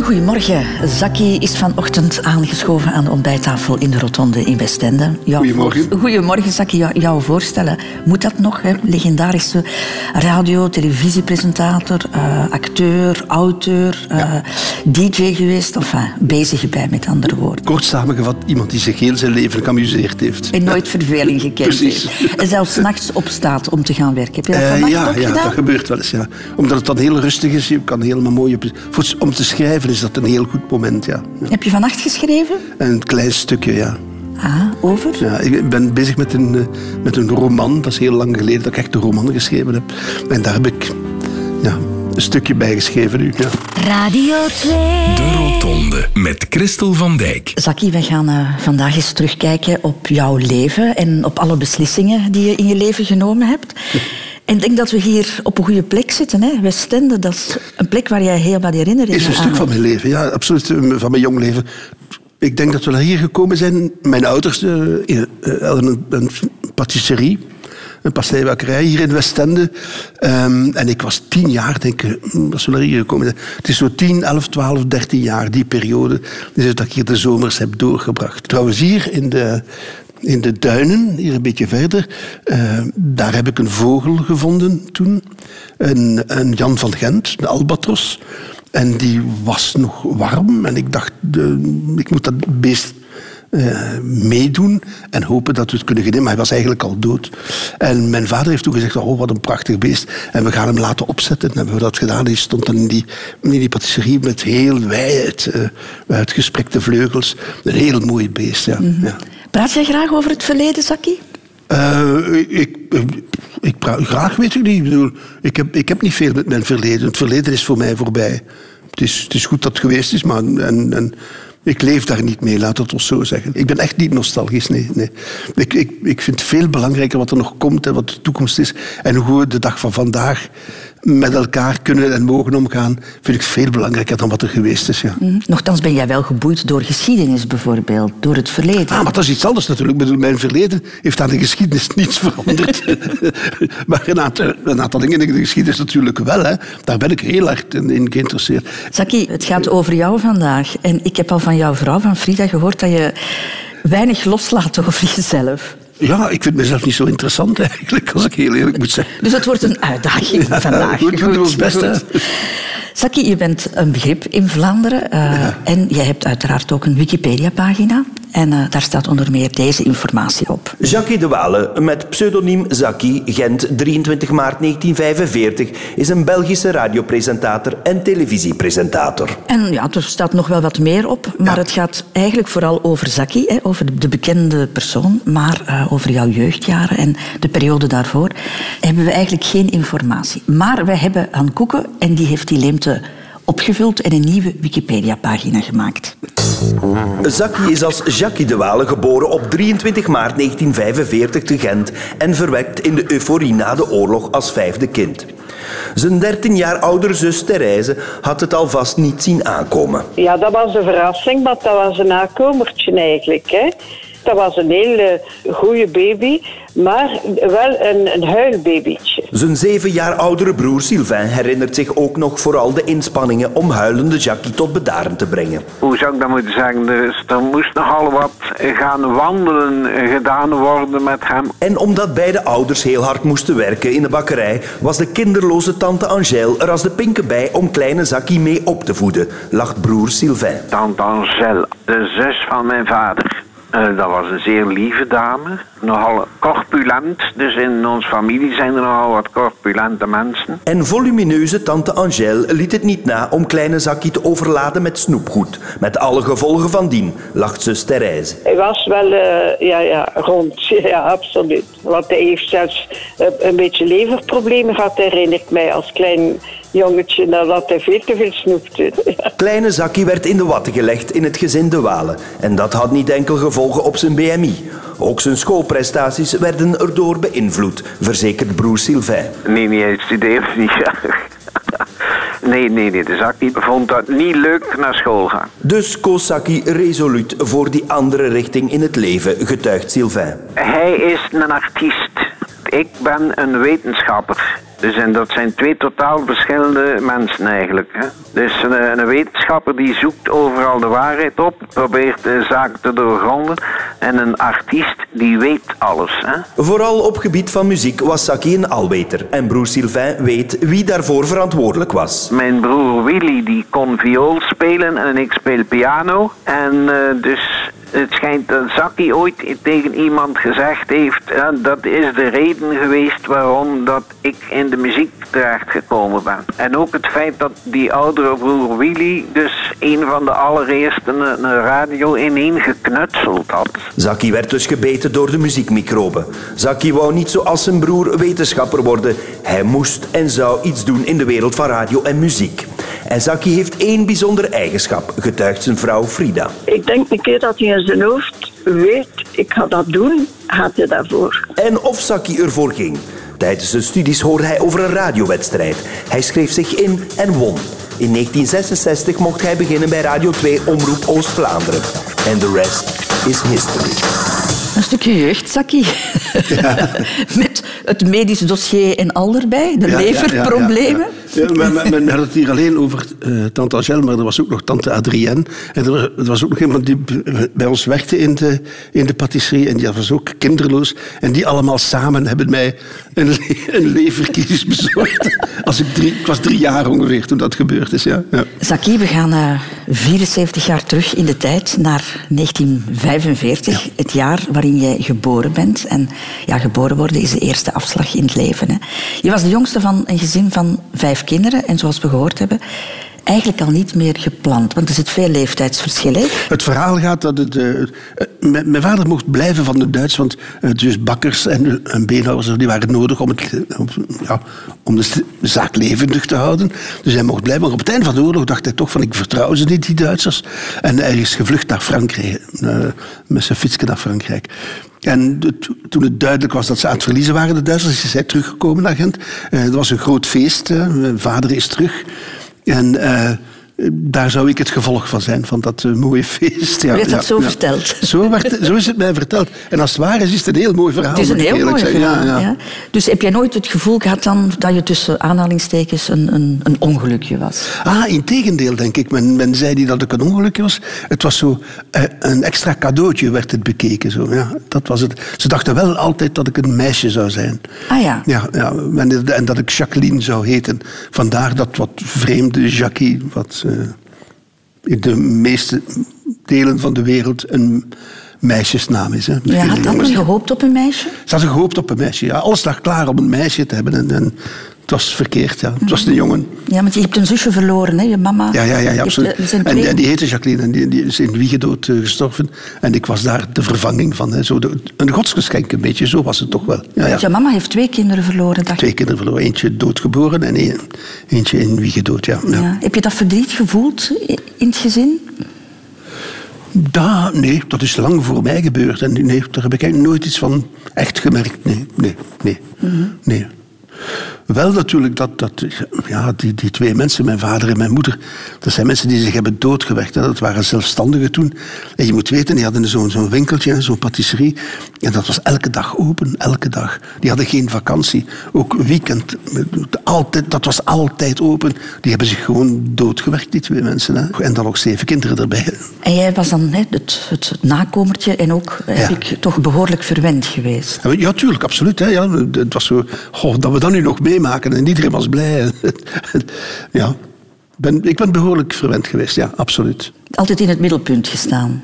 Een goedemorgen. Zaki is vanochtend aangeschoven aan de ontbijttafel in de Rotonde in Westende. Goedemorgen. Goedemorgen, Zaki. Jou, jou voorstellen. Moet dat nog? Hè? Legendarische radio, televisiepresentator, uh, acteur, auteur, uh, DJ geweest. Enfin, bezig bij, met andere woorden. Kort samengevat, iemand die zich heel zijn leven geamuseerd heeft. En nooit verveling gekend Precies. heeft. En zelfs nachts opstaat om te gaan werken. Heb je dat Eh, ja, ja, gedaan? dat gebeurt wel eens. Ja. Omdat het dan heel rustig is, je kan helemaal mooi... Op, voor, om te schrijven is dat een heel goed moment, ja. ja. Heb je vannacht geschreven? Een klein stukje, ja. Ah, over? ja. Ik ben bezig met een, eh, met een roman. Dat is heel lang geleden dat ik echt een roman geschreven heb. En daar heb ik ja, een stukje bij geschreven nu. Ja. Radio 2. De Rotonde met Christel van Dijk. Zaki, we gaan eh, vandaag eens terugkijken op jouw leven en op alle beslissingen die je in je leven genomen hebt. En ik denk dat we hier op een goede plek zitten. Hè? Westende, dat is een plek waar jij heel wat herinneringen is een aan stuk van hebt. mijn leven, ja, absoluut. eh, Van mijn jong leven. Ik denk dat we naar hier gekomen zijn. Mijn ouders eh, in- eh, hadden een, een patisserie, een pasteibakerij hier in Westende. Ehm, en ik was tien jaar, denk ik, hm, als we naar hier gekomen zijn. Het is zo tien, elf, twaalf, dertien jaar, die periode. Dus dat ik hier de zomers heb doorgebracht. Trouwens, hier in de, in de duinen, hier een beetje verder, eh, daar heb ik een vogel gevonden toen. Een, een Jan van Gent, de albatros. En die was nog warm. En ik dacht, de, ik moet dat beest eh, meedoen en hopen dat we het kunnen genieten. Maar hij was eigenlijk al dood. En mijn vader heeft toen gezegd, oh, wat een prachtig beest. En we gaan hem laten opzetten. En hebben we dat gedaan. Hij stond dan in die, in die patisserie met heel wijd eh, uitgesprekte vleugels. Een heel mooi beest, ja. ja. Praat jij graag over het verleden, Zaki? Eh, ik, ik praat graag, weet ik niet. Ik, bedoel, ik, heb, ik heb niet veel met mijn verleden. Het verleden is voor mij voorbij. Het is, het is goed dat het geweest is, maar en, en, ik leef daar niet mee, laat het ons zo zeggen. Ik ben echt niet nostalgisch, nee. nee. Ik, ik, ik vind veel belangrijker wat er nog komt en wat de toekomst is. En hoe we de dag van vandaag met elkaar kunnen en mogen omgaan, vind ik veel belangrijker dan wat er geweest is. Ja. Hm? Nochtans ben jij wel geboeid door geschiedenis bijvoorbeeld, door het verleden. Ah, maar dat is iets anders natuurlijk. Bedoel, mijn verleden heeft aan de geschiedenis niets veranderd. maar een aantal, een aantal dingen in de geschiedenis natuurlijk wel. Hè. Daar ben ik heel erg in, in geïnteresseerd. Zaki, het gaat over jou vandaag. En ik heb al van jouw vrouw, van Frida, gehoord dat je weinig loslaat over jezelf. Ja, ik vind mezelf niet zo interessant eigenlijk, als ik heel eerlijk moet zijn. Dus het wordt een uitdaging Ja, vandaag. goed, we doen ons best, goed. Zaki, je bent een begrip in Vlaanderen. eh, En jij hebt uiteraard ook een Wikipedia-pagina. En eh, daar staat onder meer deze informatie op. Jackie de Wale, met pseudoniem Zaki, Gent, 23 maart 1945, is een Belgische radiopresentator en televisiepresentator. En ja, er staat nog wel wat meer op, maar Ja. het gaat eigenlijk vooral over Zaki, hè, over de bekende persoon, maar eh, over jouw jeugdjaren en de periode daarvoor hebben we eigenlijk geen informatie. Maar we hebben Han Koeken en die heeft die leemte opgevuld en een nieuwe Wikipedia-pagina gemaakt. Zaki is als Jackie de Wale geboren op 23 maart 1945 te Gent en verwekt in de euforie na de oorlog als vijfde kind. Zijn 13 jaar oudere zus Therese had het alvast niet zien aankomen. Ja, dat was een verrassing, maar dat was een nakomertje eigenlijk. Hè. Dat was een hele goede baby, maar wel een, een huilbabytje. Zijn zeven jaar oudere broer Sylvain herinnert zich ook nog vooral de inspanningen om huilende Jackie tot bedaren te brengen. hoe zou ik dat moeten zeggen? Dus er moest nogal wat gaan wandelen gedaan worden met hem. En omdat beide ouders heel hard moesten werken in de bakkerij, was de kinderloze tante Angèle er als de pinke bij om kleine Zakkie mee op te voeden, lacht broer Sylvain. Tante Angèle, de zus van mijn vader. Eh, dat was een zeer lieve dame, nogal corpulent. Dus in onze familie zijn er nogal wat corpulente mensen. En volumineuze tante Angèle liet het niet na om kleine Zakkie te overladen met snoepgoed, met alle gevolgen van dien, lacht zus Therese. Hij was wel eh, ja, ja, rond, ja, absoluut. Want hij heeft zelfs eh, een beetje leverproblemen gehad, herinner ik mij, als klein jongetje, nadat hij veel te veel snoepte. Ja. Kleine Zakkie werd in de watten gelegd in het gezin De Walen. En dat had niet enkel gevolgen op zijn BMI. Ook zijn schoolprestaties werden erdoor beïnvloed, verzekert broer Sylvain. Nee, nee, hij studeerde niet graag. Nee, nee, nee, de Zakkie vond dat niet leuk naar school gaan. Dus koos Zakkie resoluut voor die andere richting in het leven, getuigt Sylvain. Hij is een artiest. Ik ben een wetenschapper. Dus en dat zijn twee totaal verschillende mensen eigenlijk. Hè. Dus een, een wetenschapper die zoekt overal de waarheid op, probeert de zaak te doorgronden. En een artiest die weet alles. Hè. Vooral op gebied van muziek was Saki een alweter. En broer Sylvain weet wie daarvoor verantwoordelijk was. Mijn broer Willy die kon viool spelen en ik speel piano. En eh, dus het schijnt dat Zaki ooit tegen iemand gezegd heeft... ja, dat is de reden geweest waarom dat ik in de muziek terecht gekomen ben. En ook het feit dat die oudere broer Willy... dus een van de allereerste een, een radio ineen geknutseld had. Zaki werd dus gebeten door de muziekmicroben. Zaki wou niet zoals zijn broer wetenschapper worden. Hij moest en zou iets doen in de wereld van radio en muziek. En Zaki heeft één bijzondere eigenschap, getuigt zijn vrouw Frida. Ik denk een keer dat hij in zijn hoofd weet, ik ga dat doen, gaat hij daarvoor. En of Zaki ervoor ging. Tijdens zijn studies hoorde hij over een radiowedstrijd. Hij schreef zich in en won. In 1966 mocht hij beginnen bij Radio 2 Omroep Oost-Vlaanderen. En de rest is history. Een stukje jeugdzakkie. Met het medisch dossier en al erbij. De Ja, ja, ja, leverproblemen. Ja, ja. men, men, had het hier alleen over eh, tante Angèle, maar er was ook nog tante Adrienne. En er, was- er was ook nog iemand die bij ons werkte in de, in de patisserie. En die was ook kinderloos. En die allemaal samen hebben mij een, le een leverkies bezorgd. Als ik, drie, ik was drie jaar ongeveer toen dat gebeurd is. Ja. Ja. Zaki, we gaan eh, 74 jaar terug in de tijd, naar 1945, het jaar waarin jij geboren bent. En ja, geboren worden is de eerste afslag in het leven. Hè. Je was de jongste van een gezin van vijf kinderen en zoals we gehoord hebben, eigenlijk al niet meer gepland, want er zit veel leeftijdsverschil. Het verhaal gaat dat eh, eh, mijn, vader mocht blijven van de Duits, want eh, dus bakkers en, en beenhouwers die waren nodig om, het, ja, om de zaak levendig te houden. Dus hij mocht blijven. Maar op het einde van de oorlog dacht hij toch van ik vertrouw ze niet, die Duitsers. En hij is gevlucht naar Frankrijk, met zijn fietsje naar Frankrijk. En toen het duidelijk was dat ze aan het verliezen waren, de Duitsers, is hij teruggekomen naar Gent. Eh, Het was een groot feest. Mijn vader is terug. En eh, daar zou ik het gevolg van zijn, van dat eh, mooie feest. Ja, Werd dat zo verteld? Zo, werd, zo is het mij verteld. En als het waar is, is het een heel mooi verhaal. Het is een heel mooi verhaal. Ja, ja. ja. Dus heb jij nooit het gevoel gehad dan dat je tussen aanhalingstekens een, een, een ongelukje was? Ah, in tegendeel, denk ik. Men, men zei niet dat ik een ongelukje was. Het was zo eh, een extra cadeautje, werd het bekeken. Zo. Ja, dat was het. Ze dachten wel altijd dat ik een meisje zou zijn. Ah ja. Ja, ja en, en dat ik Jacqueline zou heten. Vandaar dat wat vreemde Jackie, wat eh, in de meeste delen van de wereld een meisjesnaam is. Hè. Ja, had men gehoopt op een meisje? Ze hadden gehoopt op een meisje. Ja. Alles lag klaar om een meisje te hebben. En, en het was verkeerd. Ja. Het was een jongen. Ja, want je hebt een zusje verloren, hè? je mama. Ja, ja, ja, absoluut. En, die heette Jacqueline en die, die is in Wiegedood eh, gestorven. En ik was daar de vervanging van. Hè. Zo de, een godsgeschenk een beetje, zo was het toch wel. Ja, ja. Want je mama heeft twee kinderen verloren, dacht ik. Twee kinderen verloren. Eentje doodgeboren en een- eentje in Wiegedood. Ja. Ja. Ja. Heb je dat verdriet gevoeld in het gezin? Da, nee, dat is lang voor mij gebeurd. En nee, daar heb ik nooit iets van echt gemerkt. Nee, nee, nee. nee. Wel natuurlijk dat, dat ja, die, die twee mensen, mijn vader en mijn moeder, dat zijn mensen die zich hebben doodgewerkt. Hè. Dat waren zelfstandigen toen. En je moet weten, die hadden zo'n zo'n winkeltje, zo'n patisserie. En dat was elke dag open, elke dag. Die hadden geen vakantie. Ook weekend, altijd, dat was altijd open. Die hebben zich gewoon doodgewerkt, die twee mensen. Hè. En dan ook zeven kinderen erbij. En jij was dan hè, het, het, nakomertje en ook, heb Ja. ik, toch behoorlijk verwend geweest. Ja, tuurlijk, absoluut. Hè. Ja, het was zo, goh, dat we dat nu nog meemaken en iedereen was blij. ja, ben, ik ben behoorlijk verwend geweest, ja, absoluut. Altijd in het middelpunt gestaan.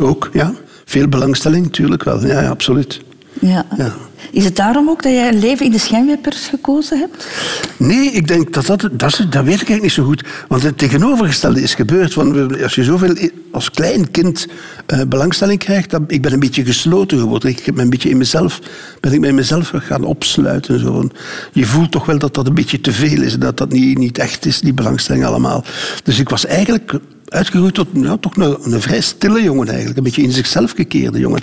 Ook, ja. Veel belangstelling, natuurlijk wel. Ja, ja absoluut. Ja. Ja. Is het daarom ook dat jij een leven in de schijnwerpers gekozen hebt? Nee, ik denk dat dat, dat, dat weet ik eigenlijk niet zo goed. Want het tegenovergestelde is gebeurd. Want als je zoveel als klein kind eh, belangstelling krijgt, dan, ik ben een beetje gesloten geworden. Ik heb me een beetje in mezelf, ben ik bij mezelf gaan opsluiten. Zo. Je voelt toch wel dat dat een beetje te veel is. Dat dat niet, niet echt is, die belangstelling allemaal. Dus ik was eigenlijk uitgegroeid tot ja, toch een, een vrij stille jongen eigenlijk. Een beetje in zichzelf gekeerde jongen.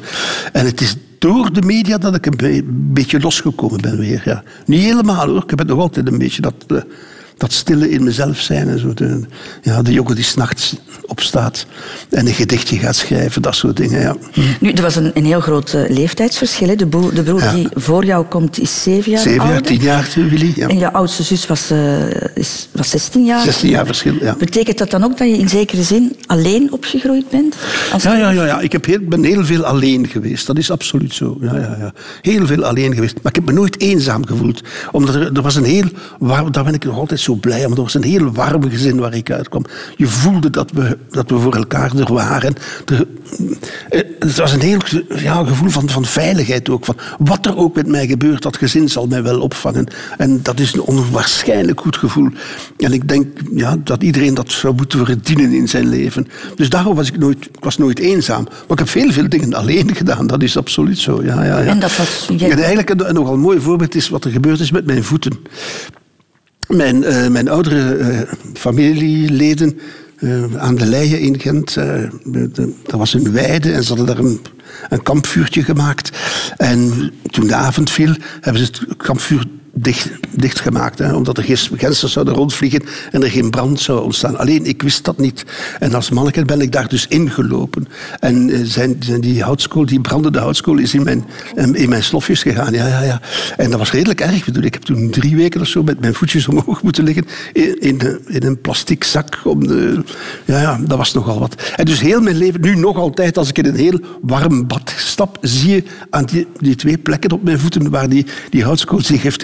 En het is door de media dat ik een be- beetje losgekomen ben weer. Ja. Niet helemaal hoor, ik heb nog altijd een beetje dat, eh, dat stille in mezelf zijn. En zo de, ja, de jongen die s'nachts opstaat en een gedichtje gaat schrijven, dat soort dingen. Ja. Nu, er was een, een heel groot uh, leeftijdsverschil. Hè. De, broer, de broer Ja. die voor jou komt is zeven jaar Zeven jaar, tien jaar, Willy. Ja. En jouw oudste zus was, eh, is, was 16 jaar. 16 jaar verschil, ja. Betekent dat dan ook dat je in zekere zin alleen opgegroeid bent? Als Ja, ja, ja, ja. Ik heb heel, ben heel veel alleen geweest. Dat is absoluut zo. Ja, ja, ja. Heel veel alleen geweest. Maar ik heb me nooit eenzaam gevoeld. Omdat er, er was een heel warm... Daar ben ik nog altijd zo blij om. Er was een heel warm gezin waar ik uitkwam. Je voelde dat we, dat we voor elkaar er waren. Er, eh, het was een heel ja, gevoel van, van veiligheid ook. Van wat er ook met mij gebeurt, dat gezin zal mij wel opvangen. En dat is een onwaarschijnlijk goed gevoel. En ik denk ja, dat iedereen dat zou moeten verdienen in zijn leven. Dus daarom was ik nooit, ik was nooit eenzaam. Maar ik heb veel, veel dingen alleen gedaan. Dat is absoluut zo. Ja, ja, ja. En dat was- jij- En eigenlijk een, een nogal mooi voorbeeld is wat er gebeurd is met mijn voeten. Mijn, eh, mijn oudere eh, familieleden eh, aan de Leien in Gent, dat was een weide en ze hadden daar een, een kampvuurtje gemaakt. En toen de avond viel, hebben ze het kampvuur dicht, dichtgemaakt. Hè, omdat er geen gensters zouden rondvliegen en er geen brand zou ontstaan. Alleen, ik wist dat niet. En als manneke ben ik daar dus ingelopen. En eh, zijn, zijn die houtskool, die brandende houtskool, is in mijn, em, in mijn slofjes gegaan. Ja, ja, ja. En dat was redelijk erg. Ik heb toen drie weken of zo met mijn voetjes omhoog moeten liggen in, in, de- in een plastic zak. Om de, ja, ja, dat was nogal wat. En dus heel mijn leven, nu nog altijd, als ik in een heel warm bad stap, zie je aan die, die twee plekken op mijn voeten waar die, die houtskool zich heeft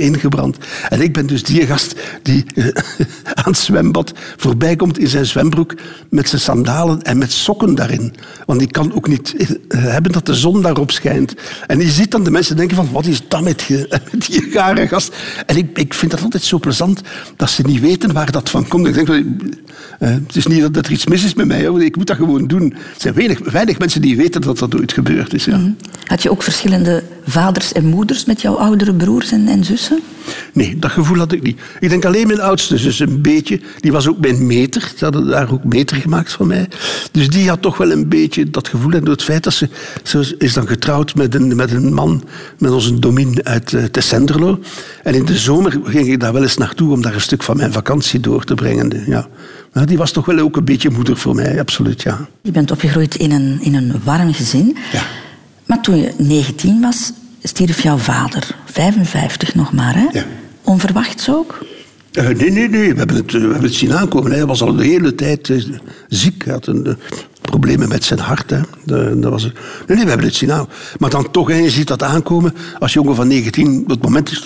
En ik ben dus die gast die eh, aan het zwembad voorbij komt in zijn zwembroek met zijn sandalen en met sokken daarin. Want ik kan ook niet eh, hebben dat de zon daarop schijnt. En je ziet dan de mensen denken van, wat is dat met, die gare gast? En ik, ik vind dat altijd zo plezant dat ze niet weten waar dat van komt. Ik denk, eh, het is niet dat er iets mis is met mij, ik moet dat gewoon doen. Er zijn weinig, weinig mensen die weten dat dat ooit gebeurd is. Ja. Had je ook verschillende vaders en moeders met jouw oudere broers en, en zussen? Nee, dat gevoel had ik niet. Ik denk alleen mijn oudste zus een beetje. Die was ook mijn meter. Ze hadden daar ook meter gemaakt van mij. Dus die had toch wel een beetje dat gevoel. En door het feit dat ze... Ze is dan getrouwd met een, met een man, met onze domin uit uh, Tessenderlo. En in de zomer ging ik daar wel eens naartoe om daar een stuk van mijn vakantie door te brengen. Ja. Maar die was toch wel ook een beetje moeder voor mij, absoluut, ja. Je bent opgegroeid in een, in een warm gezin. Ja. Maar toen je 19 was, stierf jouw vader. 55 nog maar, hè? Ja. Onverwachts ook? Uh, nee, nee, nee. We hebben het, we hebben het zien aankomen. Hij was al de hele tijd uh, ziek. Hij had een, uh, problemen met zijn hart. Hè. De, dat was, nee, nee, we hebben het zien aankomen. Maar dan toch, hè, je ziet dat aankomen. Als jongen van 19, op het moment is...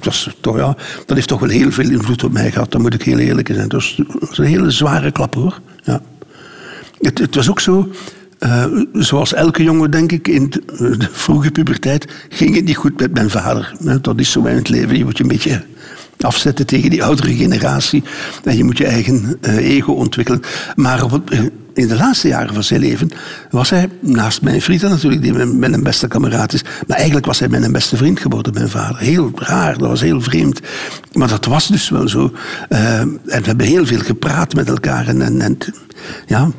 Dat, is toch, ja, dat heeft toch wel heel veel invloed op mij gehad. Dan moet ik heel eerlijk zijn. Dat was, dat was een hele zware klap, hoor. Ja. Het, het was ook zo... Uh, zoals elke jongen, denk ik, in de, de, vroege puberteit ging het niet goed met mijn vader. Dat is zo in het leven. Je moet je een beetje afzetten tegen die oudere generatie. En je moet je eigen uh, ego ontwikkelen. Maar in de laatste jaren van zijn leven was hij, naast mijn vriend natuurlijk, die mijn, beste kameraad is, maar eigenlijk was hij mijn beste vriend geworden, mijn vader. Heel raar, dat was heel vreemd. Maar dat was dus wel zo. En we hebben heel veel gepraat met elkaar. En, en, ja.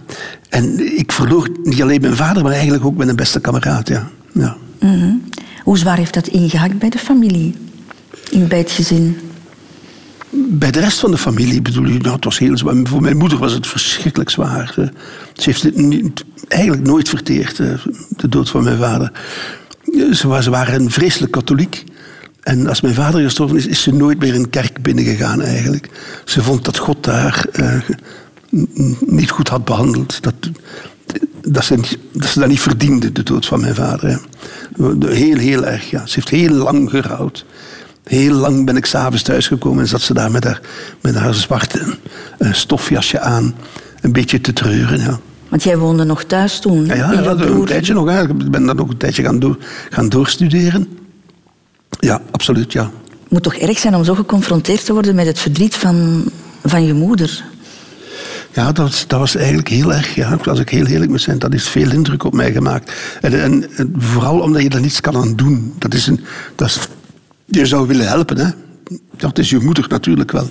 En ik verloor niet alleen mijn vader, maar eigenlijk ook mijn beste kameraad. Ja. Ja. Mm -hmm. Hoe zwaar heeft dat ingehakt bij de familie? In, bij het gezin? Bij de rest van de familie bedoel je, nou, het was heel zwaar. Voor mijn moeder was het verschrikkelijk zwaar. Ze heeft het niet, eigenlijk nooit verteerd, de dood van mijn vader. Ze, ze waren een vreselijk katholiek. En als mijn vader gestorven is, is ze nooit meer een kerk binnengegaan eigenlijk. Ze vond dat God daar uh, niet goed had behandeld. Dat, dat, ze, dat ze dat niet verdiende, de dood van mijn vader. Ja. Heel, heel erg, ja. Ze heeft heel lang gerouwd. Heel lang ben ik s'avonds thuisgekomen en zat ze daar met haar, met haar zwarte uh, stofjasje aan. Een beetje te treuren, ja. Want jij woonde nog thuis toen? Ja, ja, een tijdje nog. Hè. Ik ben dan nog een tijdje gaan, door, gaan doorstuderen. Ja, absoluut, ja. Het moet toch erg zijn om zo geconfronteerd te worden met het verdriet van, van je moeder? Ja, dat dat was eigenlijk heel erg. Ja. Als ik heel eerlijk moet zijn, dat heeft veel indruk op mij gemaakt. En, vooral omdat je er niets kan aan doen. Dat is een, dat is, je zou willen helpen, hè. Dat is je moeder natuurlijk wel.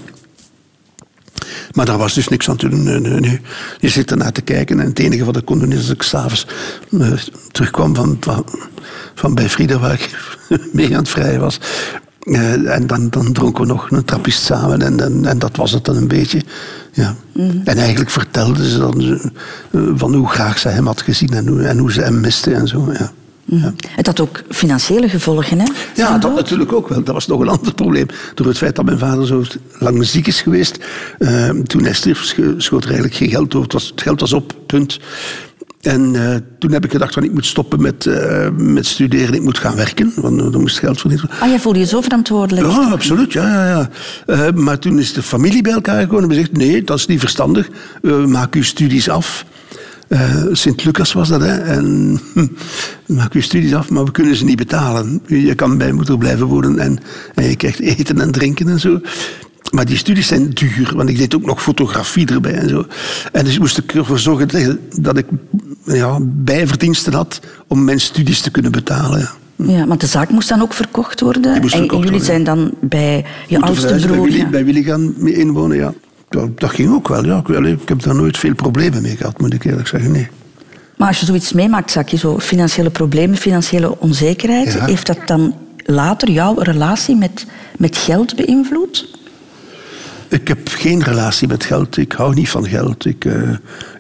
Maar daar was dus niks aan te doen. Je zit ernaar te kijken en het enige wat ik kon doen is dat ik s'avonds uh, terugkwam van, van, van bij Frida, waar ik mee aan het vrij was. Eh, en dan, dan dronken we nog een trappist samen en, en, en dat was het dan een beetje. Ja. En eigenlijk vertelde ze dan eh, van hoe graag ze hem had gezien en hoe, en hoe ze hem miste en zo. Ja. Ja. Het had ook financiële gevolgen, hè? Ja, dat natuurlijk ook wel. Dat was nog een ander probleem. Door het feit dat mijn vader zo lang ziek is geweest. eh, toen hij stierf, scho- schoot er eigenlijk geen geld over. Het, was, het geld was op, punt. En eh, toen heb ik gedacht, van, ik moet stoppen met, eh, met studeren. Ik moet gaan werken, want er moest geld verdienen. Ah, jij voelde je zo verantwoordelijk. Ja, absoluut. Ja, ja, ja. Eh, maar toen is de familie bij elkaar gekomen en gezegd: nee, dat is niet verstandig. Eh, maak uw studies af. Eh, Sint-Lucas was dat, hè. En, maak uw studies af, maar we kunnen ze niet betalen. Je kan bij moeder blijven wonen en, en je krijgt eten en drinken en zo. Maar die studies zijn duur, want ik deed ook nog fotografie erbij en zo. En dus moest ik ervoor zorgen dat- ik ja, bijverdiensten had om mijn studies te kunnen betalen. Ja, want de zaak moest dan ook verkocht worden. en, jullie worden, zijn dan bij je oudste broer. Bij Willy, ja. bij Willy gaan mee inwonen, ja. Ja, Dat ging ook wel, ja. Ik, wel, ik heb daar nooit veel problemen mee gehad, moet ik eerlijk zeggen. Nee. Maar als je zoiets meemaakt, Zaki, zo financiële problemen, financiële onzekerheid, Ja. heeft dat dan later jouw relatie met, met geld beïnvloed? Ik heb geen relatie met geld. Ik hou niet van geld. Ik, eh,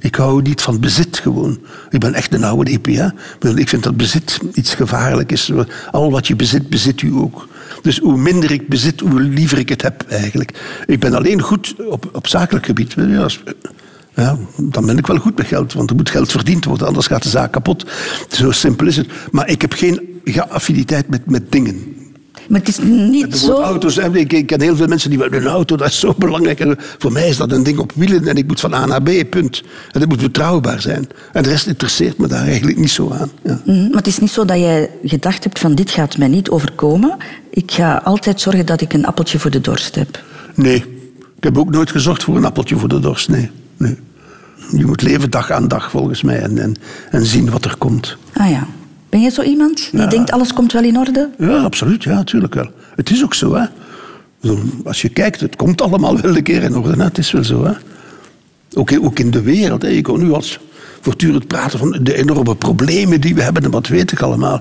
ik hou niet van bezit gewoon. Ik ben echt een oude EP. Hè? Ik vind dat bezit iets gevaarlijk is. Al wat je bezit, bezit u ook. Dus hoe minder ik bezit, hoe liever ik het heb eigenlijk. Ik ben alleen goed op, op zakelijk gebied. Ja, ja, dan ben ik wel goed met geld, want er moet geld verdiend worden, anders gaat de zaak kapot. Zo simpel is het. Maar ik heb geen affiniteit met, met dingen. Maar het is niet zo... auto's. Ik, ik ken heel veel mensen die willen een auto, dat is zo belangrijk. En voor mij is dat een ding op wielen en ik moet van A naar B, punt. En dat moet betrouwbaar zijn. En de rest interesseert me daar eigenlijk niet zo aan. Ja. Mhm, Maar het is niet zo dat jij gedacht hebt van dit gaat mij niet overkomen. Ik ga altijd zorgen dat ik een appeltje voor de dorst heb. Nee, ik heb ook nooit gezocht voor een appeltje voor de dorst. Nee, nee. Je moet leven dag aan dag volgens mij en, en, en zien wat er komt. Ah ja. Ben jij zo iemand die Ja. denkt alles komt wel in orde? Ja, absoluut. Ja, natuurlijk wel. Het is ook zo, hè. Als je kijkt, het komt allemaal wel een keer in orde. Hè. Het is wel zo, hè. Ook, in- ook in de wereld. Hè. Ik kon nu als voortdurend praten van de enorme problemen die we hebben en wat weet ik allemaal.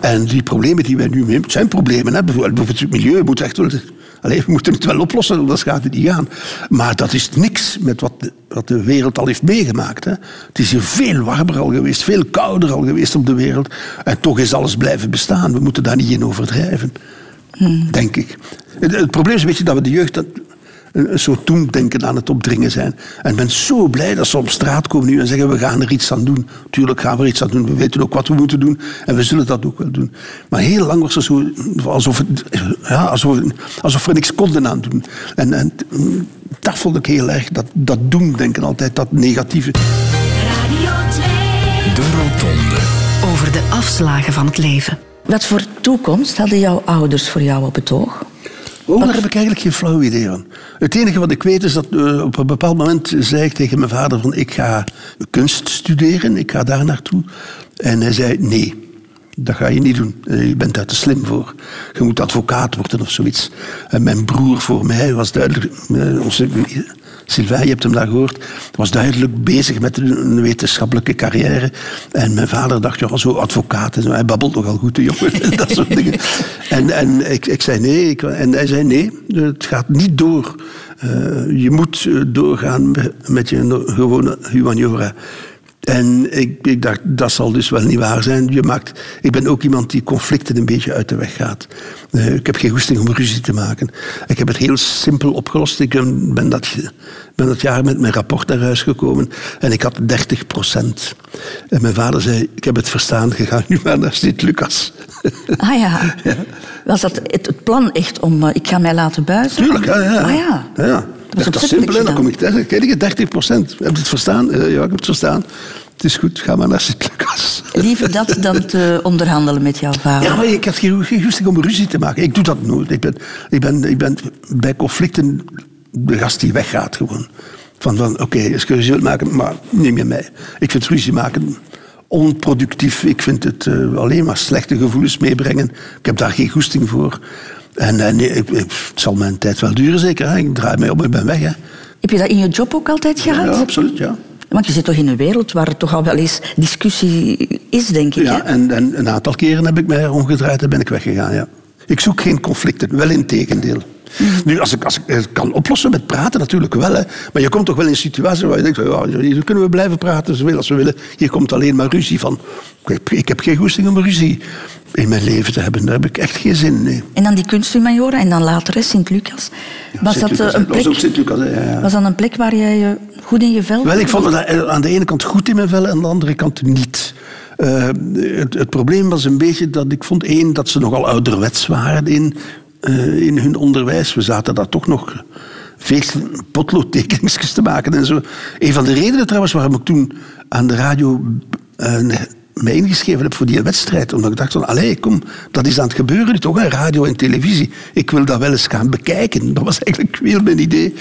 En die problemen die wij nu mee het zijn problemen. Hè. Bijvoorbeeld bijvoorbeeld het milieu moet echt wel... Allee, we moeten het wel oplossen, anders gaat het niet gaan. Maar dat is niks met wat de, wat de wereld al heeft meegemaakt. Hè. Het is hier veel warmer al geweest, veel kouder al geweest op de wereld. En toch is alles blijven bestaan. We moeten daar niet in overdrijven. Denk ik. Het, het probleem is een beetje dat we de jeugd een, een soort doemdenken aan het opdringen zijn. En ik ben zo blij dat ze op straat komen nu en zeggen we gaan er iets aan doen. Tuurlijk gaan we er iets aan doen. We weten ook wat we moeten doen. En we zullen dat ook wel doen. Maar heel lang was het zo alsof, het, ja, alsof, alsof we er niks konden aan doen. En, en dat vond ik heel erg. Dat, dat doemdenken altijd, dat negatieve. Radio 2. De Rotonde. Over de afslagen van het leven. Wat voor toekomst hadden jouw ouders voor jou op het oog? Oh, daar heb ik eigenlijk geen flauw idee van. Het enige wat ik weet is dat eh, op een bepaald moment zei ik tegen mijn vader van ik ga kunst studeren, ik ga daar naartoe. En hij zei nee, dat ga je niet doen. Eh, Je bent daar te slim voor. Je moet advocaat worden of zoiets. En mijn broer voor mij was duidelijk... eh, onze, Sylvain, je hebt hem daar gehoord, was duidelijk bezig met een wetenschappelijke carrière. En mijn vader dacht, ja, zo advocaat. En. Hij babbelt nogal goed, de jongen. dat soort dingen. En, en ik, ik zei nee. Ik, en hij zei nee, het gaat niet door. Eh, je moet eh, doorgaan met- je gewone humaniora. En ik, ik dacht, dat zal dus wel niet waar zijn. Je maakt, ik ben ook iemand die conflicten een beetje uit de weg gaat. Eh, ik heb geen goesting om ruzie te maken. Ik heb het heel simpel opgelost. Ik ben, dat, ben dat jaar met mijn rapport naar huis gekomen en ik had 30 procent. En mijn vader zei, ik heb het verstaan, je gaat nu maar naar Sint-Lucas. Ah ja. Was dat het, plan echt om... eh, ik ga mij laten buizen? Tuurlijk, ja. ja. Ah ja. ja, ja. Dat Dat is simpel, hè. dan kom ik thuis en kijk je 30 procent. Heb je het verstaan? Eh, ja, ik heb het verstaan. Het is goed, ga maar naar Sint-Lucas. Liever dat dan te onderhandelen met jouw vader. Ja, maar ik had geen geen goesting om ruzie te maken. Ik doe dat nooit. Ik ben, ik ben, ik ben bij conflicten de gast die weggaat gewoon. Van, van oké, als je ruzie wilt maken, maar niet meer mij. Ik vind ruzie maken onproductief. Ik vind het eh, alleen maar slechte gevoelens meebrengen. Ik heb daar geen goesting voor. En eh, ik- ik- het zal mijn tijd wel duren zeker. Hè. Ik draai mij om en ben weg. Hè. Heb je dat in je job ook altijd gehad? Ja, absoluut, ja. Want je zit toch in een wereld waar er toch al wel eens discussie is, denk ik. Ja, hè? en, en een aantal keren heb ik mij omgedraaid en ben ik weggegaan, ja. Ik zoek geen conflicten, wel in tegendeel. Nu, als ik, als ik het kan oplossen met praten, natuurlijk wel. Hè. Maar je komt toch wel in een situatie waar je denkt... Ja, hier kunnen we blijven praten zoveel als we willen. Hier komt alleen maar ruzie van. Ik heb, geen goesting om ruzie in mijn leven te hebben. Daar heb ik echt geen zin in. Nee. En dan die kunsthumanioren en dan later Sint-Lucas. Was dat Sint-Lucas, eh, een dat was plek... ja, ja. Was dat een plek waar jij je goed in je vel Wel, ik vond het aan de ene kant goed in mijn vel en aan de andere kant niet. Eh, het, het probleem was een beetje dat ik vond, één, dat ze nogal ouderwets waren in, eh, in hun onderwijs. We zaten daar toch nog veel potloodtekeningsjes te maken en zo. Een van de redenen trouwens waarom ik toen aan de radio eh, mij ingeschreven heb voor die wedstrijd. Omdat ik dacht van, allee, kom, dat is aan het gebeuren toch, radio en televisie. Ik wil dat wel eens gaan bekijken. Dat was eigenlijk veel mijn idee.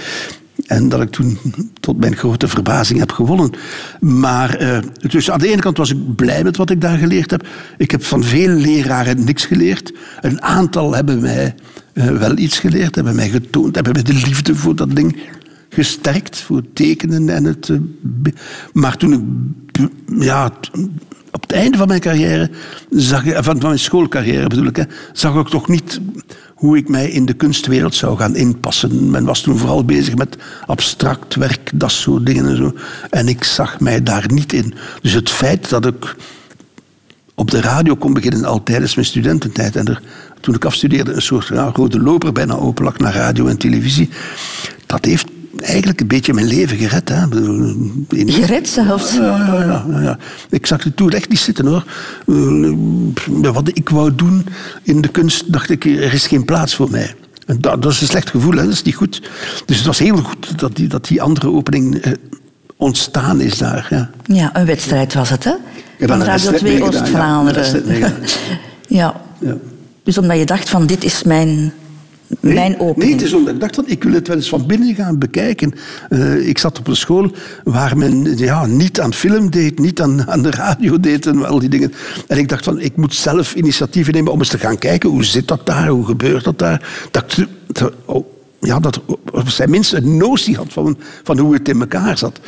En dat ik toen tot mijn grote verbazing heb gewonnen. Maar eh, dus aan de ene kant was ik blij met wat ik daar geleerd heb. Ik heb van veel leraren niks geleerd. Een aantal hebben mij eh, wel iets geleerd, hebben mij getoond, hebben mij de liefde voor dat ding gesterkt, voor tekenen en het. eh, maar toen ik, ja, op het einde van mijn carrière, ik, van mijn schoolcarrière bedoel ik, hè, zag ik toch niet hoe ik mij in de kunstwereld zou gaan inpassen. Men was toen vooral bezig met abstract werk, dat soort dingen en zo. En ik zag mij daar niet in. Dus het feit dat ik op de radio kon beginnen al tijdens mijn studententijd. En er, toen ik afstudeerde, een soort ja, rode loper bijna open lag naar radio en televisie. Dat heeft eigenlijk een beetje mijn leven gered. Hè. In- Gered zelfs. ja, ja, ja. Ik zag het toen echt niet zitten hoor. Eh, Wat ik wou doen in de kunst, dacht ik, er is geen plaats voor mij. En dat, dat is een slecht gevoel, hè? dat is niet goed. Dus het was heel goed dat die, dat die andere opening eh, ontstaan is daar. Ja. Ja, een wedstrijd was het, hè? Van Radio wedstrijd 2 meegedaan, ja. Oost-Vlaanderen. Ja. Ja. Dus omdat je dacht van, dit is mijn, mijn opening. Nee, het is omdat ik dacht van, ik wil het wel eens van binnen gaan bekijken. Eh, ik zat op een school waar men ja, niet aan film deed, niet aan, aan de radio deed en al die dingen. En ik dacht van, ik moet zelf initiatieven nemen om eens te gaan kijken, hoe zit dat daar, hoe gebeurt dat daar. Dat, oh, ja, dat op zijn minst een notie had van, van hoe het in elkaar zat.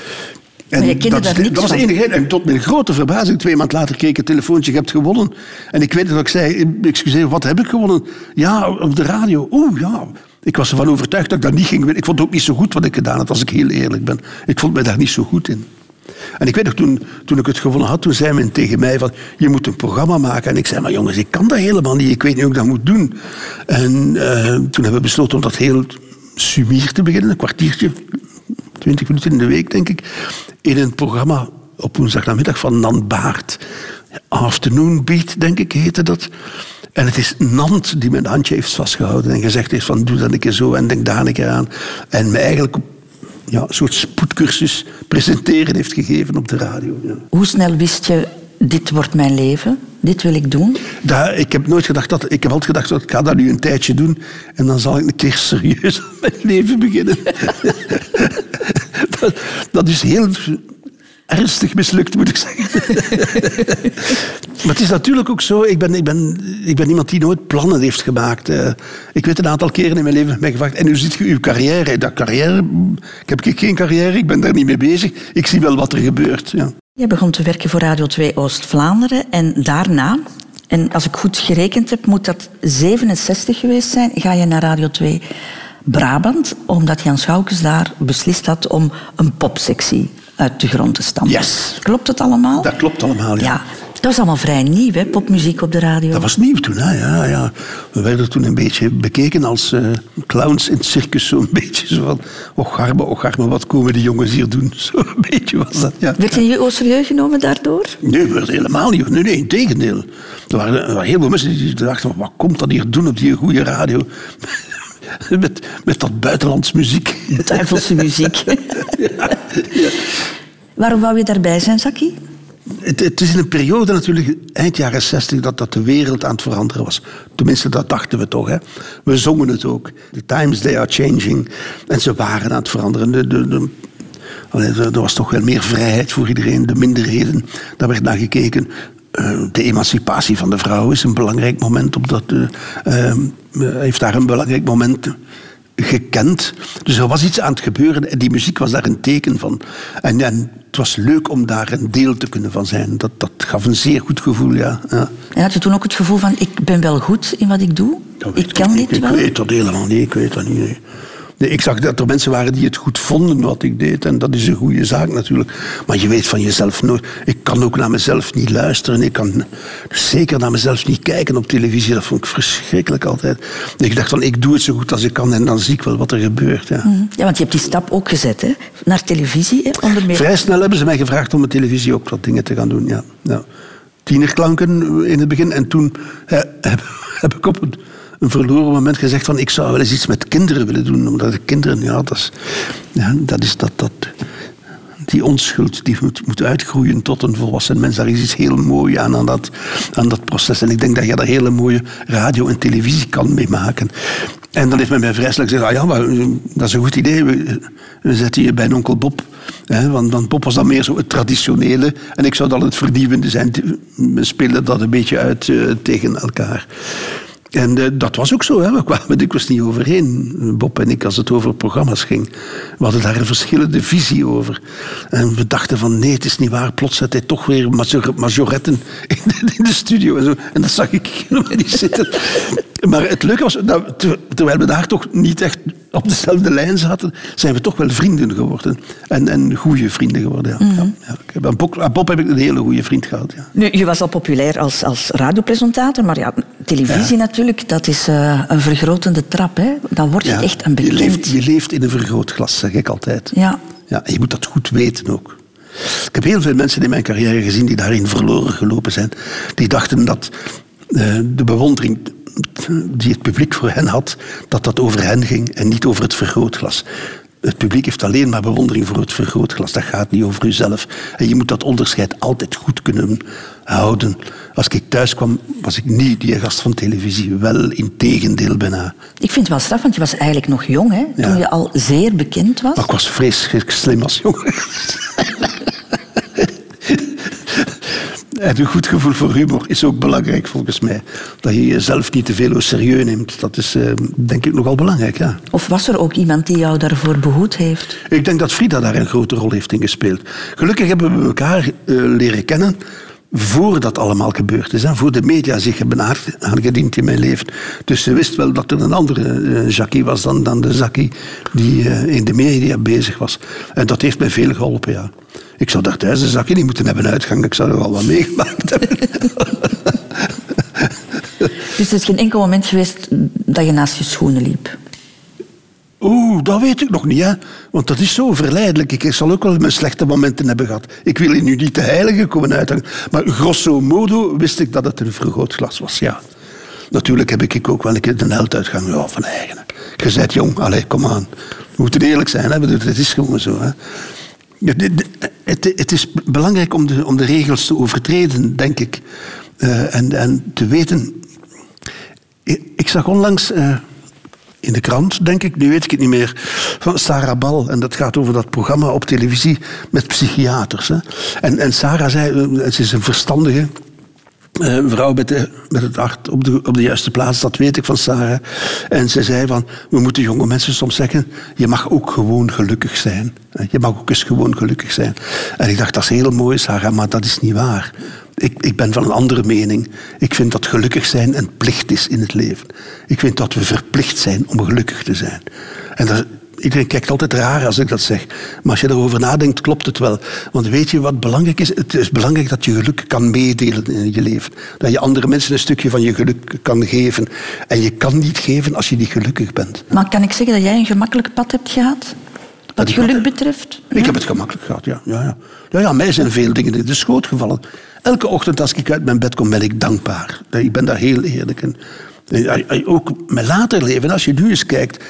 En dat, was de enige. En tot mijn grote verbazing, twee maanden later kreeg ik een telefoontje, je hebt gewonnen. En ik weet dat ik zei, excuseer, wat heb ik gewonnen? Ja, op de radio. Oeh, ja. Ik was ervan overtuigd dat ik dat niet ging winnen. Ik vond het ook niet zo goed wat ik gedaan had, als ik heel eerlijk ben. Ik vond me daar niet zo goed in. En ik weet nog, toen, toen ik het gewonnen had, toen zei men tegen mij van, je moet een programma maken. En ik zei, maar jongens, ik kan dat helemaal niet. Ik weet niet hoe ik dat moet doen. En eh, toen hebben we besloten om dat heel sumier te beginnen, een kwartiertje, twintig minuten in de week, denk ik, in een programma op woensdagnamiddag van Nan Baart. Afternoon Beat, denk ik, heette dat. En het is Nant die mijn handje heeft vastgehouden en gezegd heeft van doe dat een keer zo en denk daar een keer aan. En mij eigenlijk ja, een soort spoedcursus presenteren heeft gegeven op de radio. Ja. Hoe snel wist je, dit wordt mijn leven, dit wil ik doen? Daar, ik heb nooit gedacht dat. Ik heb altijd gedacht, dat ik ga dat nu een tijdje doen. En dan zal ik een keer serieus aan mijn leven beginnen. dat, dat is heel ernstig mislukt, moet ik zeggen. maar het is natuurlijk ook zo. Ik ben, ik ben, ik ben iemand die nooit plannen heeft gemaakt. Eh, ik weet een aantal keren in mijn leven mij gevraagd. En hoe ziet je uw carrière? Dat carrière. Ik heb geen carrière, ik ben daar niet mee bezig. Ik zie wel wat er gebeurt. Ja. Je begon te werken voor Radio 2 Oost-Vlaanderen en daarna, en als ik goed gerekend heb, moet dat 67 geweest zijn, ga je naar Radio 2 Brabant, omdat Jan Schoukes daar beslist had om een popsectie uit de grond te stampen. Yes. Klopt het allemaal? Dat klopt allemaal, ja. Ja, dat was allemaal vrij nieuw, hè, popmuziek op de radio. Dat was nieuw toen, hè? Ja, ja. We werden toen een beetje bekeken als eh, clowns in het circus. Zo'n beetje zo van, och arme, och arme, wat komen die jongens hier doen? Zo'n beetje was dat, ja. Werd serieus genomen daardoor? Nee, we werden helemaal niet. Nee, nee, in tegendeel. Er waren, er waren heel veel mensen die dachten, van, wat komt dat hier doen op die goede radio? met, met dat buitenlands muziek. Duivelse muziek. Waarom wou je daarbij zijn, Zaki? Het, het is in een periode natuurlijk, eind jaren 60, dat, dat de wereld aan het veranderen was. Tenminste, dat dachten we toch. Hè? We zongen het ook. The times they are changing. En ze waren aan het veranderen. De, de, er was toch wel meer vrijheid voor iedereen. De minderheden, daar werd naar gekeken. Eh, de emancipatie van de vrouw is een belangrijk moment. Op dat, eh, eh, heeft daar een belangrijk moment gekend. Dus er was iets aan het gebeuren en die muziek was daar een teken van. En, en het was leuk om daar een deel te kunnen van zijn. Dat, dat gaf een zeer goed gevoel, ja. ja. En had je toen ook het gevoel van, ik ben wel goed in wat ik doe? Ik kan niet. dit wel? Ik weet dat helemaal niet. Ik weet dat niet. nee. Nee, ik zag dat er mensen waren die het goed vonden wat ik deed. En dat is een goede zaak natuurlijk. Maar je weet van jezelf nooit. Ik kan ook naar mezelf niet luisteren. Ik kan zeker naar mezelf niet kijken op televisie. Dat vond ik verschrikkelijk altijd. Ik dacht van, ik doe het zo goed als ik kan. En dan zie ik wel wat er gebeurt. Ja. Mhm. Ja, want je hebt die stap ook gezet, hè? Naar televisie, hè? Onder meer. Vrij snel hebben ze mij gevraagd om met televisie ook wat dingen te gaan doen. Ja. Ja. Tienerklanken in het begin. En toen heb, heb ik op een, een verloren moment gezegd van ik zou wel eens iets met kinderen willen doen. Omdat de kinderen, ja, dat is, ja, dat, is dat, dat, die onschuld die moet, moet uitgroeien tot een volwassen mens. Daar is iets heel moois aan, aan dat, aan dat proces. En ik denk dat je daar hele mooie radio en televisie kan mee maken. En dan heeft men mij snel gezegd, ah ja, eh, dat is een goed idee. We, zetten je bij onkel Bob. Hè, want, want Bob was dan meer zo het traditionele. En ik zou dan het vernieuwende zijn. We speelden dat een beetje uit eh, tegen elkaar. En eh, dat was ook zo. Hè. We kwamen dikwijls niet overeen, Bob en ik, als het over programma's ging. We hadden daar een verschillende visie over. En we dachten van, nee, het is niet waar. Plots zet hij toch weer major- majoretten in de, in de studio. En, zo. en dat zag ik helemaal niet zitten. Maar het leuke was, dat, ter- terwijl we daar toch niet echt op dezelfde lijn zaten, zijn we toch wel vrienden geworden. En, en goede vrienden geworden, ja. ja, ja. Ik heb- aan Bob, aan Bob heb ik een hele goede vriend gehad, ja. Nu, je was al populair als, als radiopresentator, maar ja, televisie natuurlijk, dat is eh, een vergrotende trap. Hè? Dan word je echt een je, bekend. leeft, je leeft in een vergrootglas, zeg ik altijd. Ja. Ja, en je moet dat goed weten ook. Ik heb heel veel mensen in mijn carrière gezien die daarin verloren gelopen zijn. Die dachten dat eh, de bewondering die het publiek voor hen had, dat dat over hen ging en niet over het vergrootglas. Het publiek heeft alleen maar bewondering voor het vergrootglas. Dat gaat niet over uzelf. En je moet dat onderscheid altijd goed kunnen houden. Als ik thuis kwam, was ik niet die gast van televisie. Wel in tegendeel bijna. Ik vind het wel straf, want je was eigenlijk nog jong, hè? Ja. toen je al zeer bekend was. Maar ik was vreselijk slim als jongen. En een goed gevoel voor humor is ook belangrijk volgens mij. Dat je jezelf niet te veel serieus neemt. Dat is eh, denk ik nogal belangrijk, ja. Of was er ook iemand die jou daarvoor behoed heeft? Ik denk dat Frida daar een grote rol heeft in gespeeld. Gelukkig hebben we elkaar eh, leren kennen voordat allemaal gebeurd is. Hè. Voor de media zich hebben aangediend in mijn leven. Dus ze wist wel dat er een andere eh, Jackie was dan, dan de Jackie die in de media bezig was. En dat heeft mij veel geholpen, ja. Ik zou daar thuis een Jackie niet moeten hebben uitgang. Ik zou er al wat meegemaakt hebben. Dus er is geen enkel moment geweest dat je naast je schoenen liep. Oeh, dat weet ik nog niet, hè. Want dat is zo verleidelijk. Ik zal ook wel mijn slechte momenten hebben gehad. Ik wil hier nu niet de heilige komen uithangen. Maar grosso modo wist ik dat het een vergrootglas was, ja. Natuurlijk heb ik ook wel een keer de held uitgang. Ja, van eigen. Je bent jong, allee, kom aan. We moeten eerlijk zijn, hè. Het is gewoon zo, hè. Het, het is belangrijk om de, om de regels te overtreden, denk ik. Eh, en, en te weten... Ik, zag onlangs... eh, in de krant, denk ik, nu weet ik het niet meer, van Sarah Bal. En dat gaat over dat programma op televisie met psychiaters. Hè. En, en Sarah zei, eh, ze is een verstandige eh, vrouw met, met het hart op de, op de juiste plaats, dat weet ik van Sarah. En ze zei van, we moeten jonge mensen soms zeggen, je mag ook gewoon gelukkig zijn. Eh, Je mag ook eens gewoon gelukkig zijn. En ik dacht, dat is heel mooi, Sarah, maar dat is niet waar. Ik, ik ben van een andere mening. Ik vind dat gelukkig zijn een plicht is in het leven. Ik vind dat we verplicht zijn om gelukkig te zijn. En dat, iedereen kijkt altijd raar als ik dat zeg. Maar als je erover nadenkt, klopt het wel. Want weet je wat belangrijk is? Het is belangrijk dat je geluk kan meedelen in je leven. Dat je andere mensen een stukje van je geluk kan geven. En je kan niet geven als je niet gelukkig bent. Maar kan ik zeggen dat jij een gemakkelijk pad hebt gehad? Wat geluk had- betreft? Ik heb het gemakkelijk gehad, ja. Ja, ja. ja, ja mij zijn veel dingen in de schoot gevallen. Elke ochtend als ik uit mijn bed kom, ben ik dankbaar. Ik ben daar heel eerlijk in. En, eh, Ook mijn later leven, als je nu eens kijkt...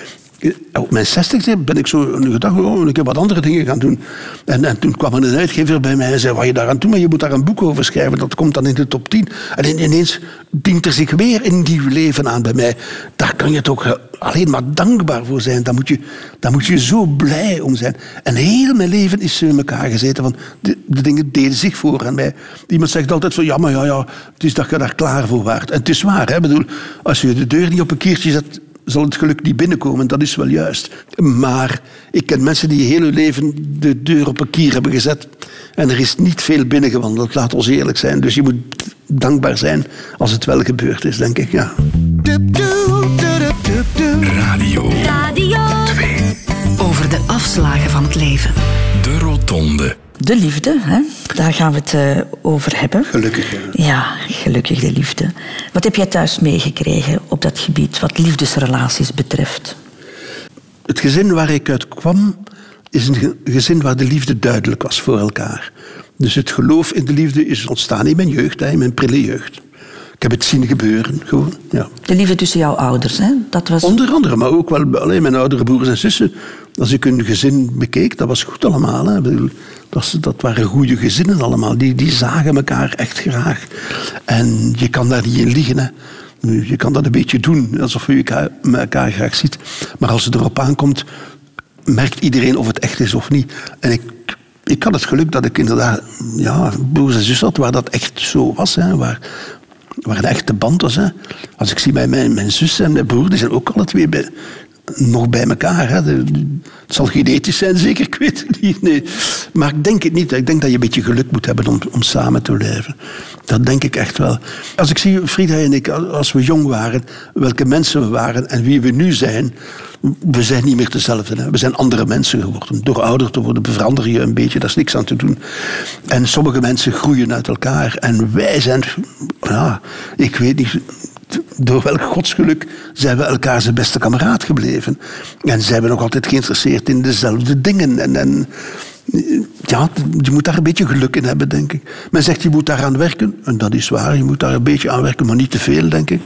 eh, Op mijn zestigste ben ik zo gedacht, oh, ik heb wat andere dingen gaan doen. En, en toen kwam een uitgever bij mij en zei, wat je daaraan doet, maar je moet daar een boek over schrijven, dat komt dan in de top 10. En in- ineens dient er zich weer een nieuw leven aan bij mij. Daar kan je toch eh, alleen maar dankbaar voor zijn. Daar moet je, daar moet je zo blij om zijn. En heel mijn leven is zo in elkaar gezeten, de, de dingen deden zich voor aan mij. Iemand zegt altijd van, ja, maar ja, ja, het is dat je daar klaar voor waart. En het is waar, hè. Ik bedoel, als je de deur niet op een kiertje zet, zal het geluk niet binnenkomen. Dat is wel juist. Maar ik ken mensen die heel hun leven de deur op een kier hebben gezet. En er is niet veel binnengewandeld, laat ons eerlijk zijn. Dus je moet dankbaar zijn als het wel gebeurd is, denk ik. Ja. Radio Radio 2. over de afslagen van het leven. De Rotonde. De liefde, hè? daar gaan we het eh, over hebben. Gelukkig. Ja. Ja, gelukkig de liefde. Wat heb jij thuis meegekregen op dat gebied, wat liefdesrelaties betreft? Het gezin waar ik uit kwam, is een ge- gezin waar de liefde duidelijk was voor elkaar. Dus het geloof in de liefde is ontstaan in mijn jeugd, in mijn prille jeugd. Ik heb het zien gebeuren, gewoon. Ja. De liefde tussen jouw ouders, hè? dat was... Onder andere, maar ook wel alleen mijn oudere broers en zussen. Als ik hun gezin bekeek, dat was goed allemaal. Hè. Dat, dat waren goede gezinnen allemaal. Die, die zagen elkaar echt graag. En je kan daar niet in liegen. Hè. Nu, Je kan dat een beetje doen, alsof je elkaar graag ziet. Maar als het erop aankomt, merkt iedereen of het echt is of niet. En ik, ik had het geluk dat ik inderdaad ja, broers en zussen had waar dat echt zo was. Hè, waar, waar een echte band was. Hè. Als ik zie bij mijn, mijn zus en mijn broer, die zijn ook alle twee bij, nog bij elkaar. Hè. Het zal genetisch zijn, zeker, ik weet het niet. Nee. Maar ik denk het niet. Ik denk dat je een beetje geluk moet hebben om, om samen te blijven. Dat denk ik echt wel. Als ik zie, Frida en ik, als we jong waren, welke mensen we waren en wie we nu zijn, we zijn niet meer dezelfde. Hè. We zijn andere mensen geworden. Door ouder te worden verander je een beetje, daar is niks aan te doen. En sommige mensen groeien uit elkaar. En wij zijn, ja, ik weet niet, door welk godsgeluk zijn we elkaar zijn beste kameraad gebleven. En zijn we nog altijd geïnteresseerd in dezelfde dingen. En, en ja, je moet daar een beetje geluk in hebben, denk ik. Men zegt, je moet daaraan werken. En dat is waar, je moet daar een beetje aan werken, maar niet te veel, denk ik.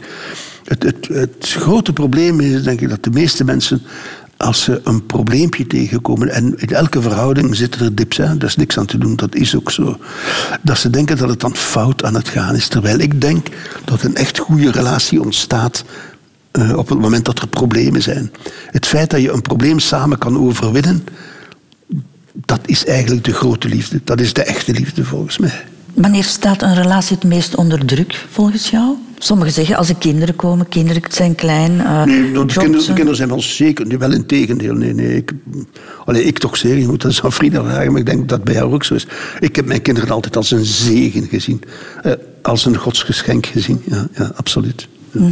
Het, het, het grote probleem is, denk ik, dat de meeste mensen... Als ze een probleempje tegenkomen, en in elke verhouding zitten er dips, hè, daar is niks aan te doen, dat is ook zo. Dat ze denken dat het dan fout aan het gaan is. Terwijl ik denk dat een echt goede relatie ontstaat eh, op het moment dat er problemen zijn. Het feit dat je een probleem samen kan overwinnen, dat is eigenlijk de grote liefde. Dat is de echte liefde volgens mij. Wanneer staat een relatie het meest onder druk, volgens jou? Sommigen zeggen als er kinderen komen, kinderen zijn klein. eh, Nee, de kinderen, de eh. kinderen zijn wel zeker, nee, wel in tegendeel. Nee, nee, ik, allee, ik toch zeker, je moet dat aan Frida vragen, maar ik denk dat dat bij jou ook zo is. Ik heb mijn kinderen altijd als een zegen gezien, eh, als een godsgeschenk gezien, ja, ja absoluut. Ja.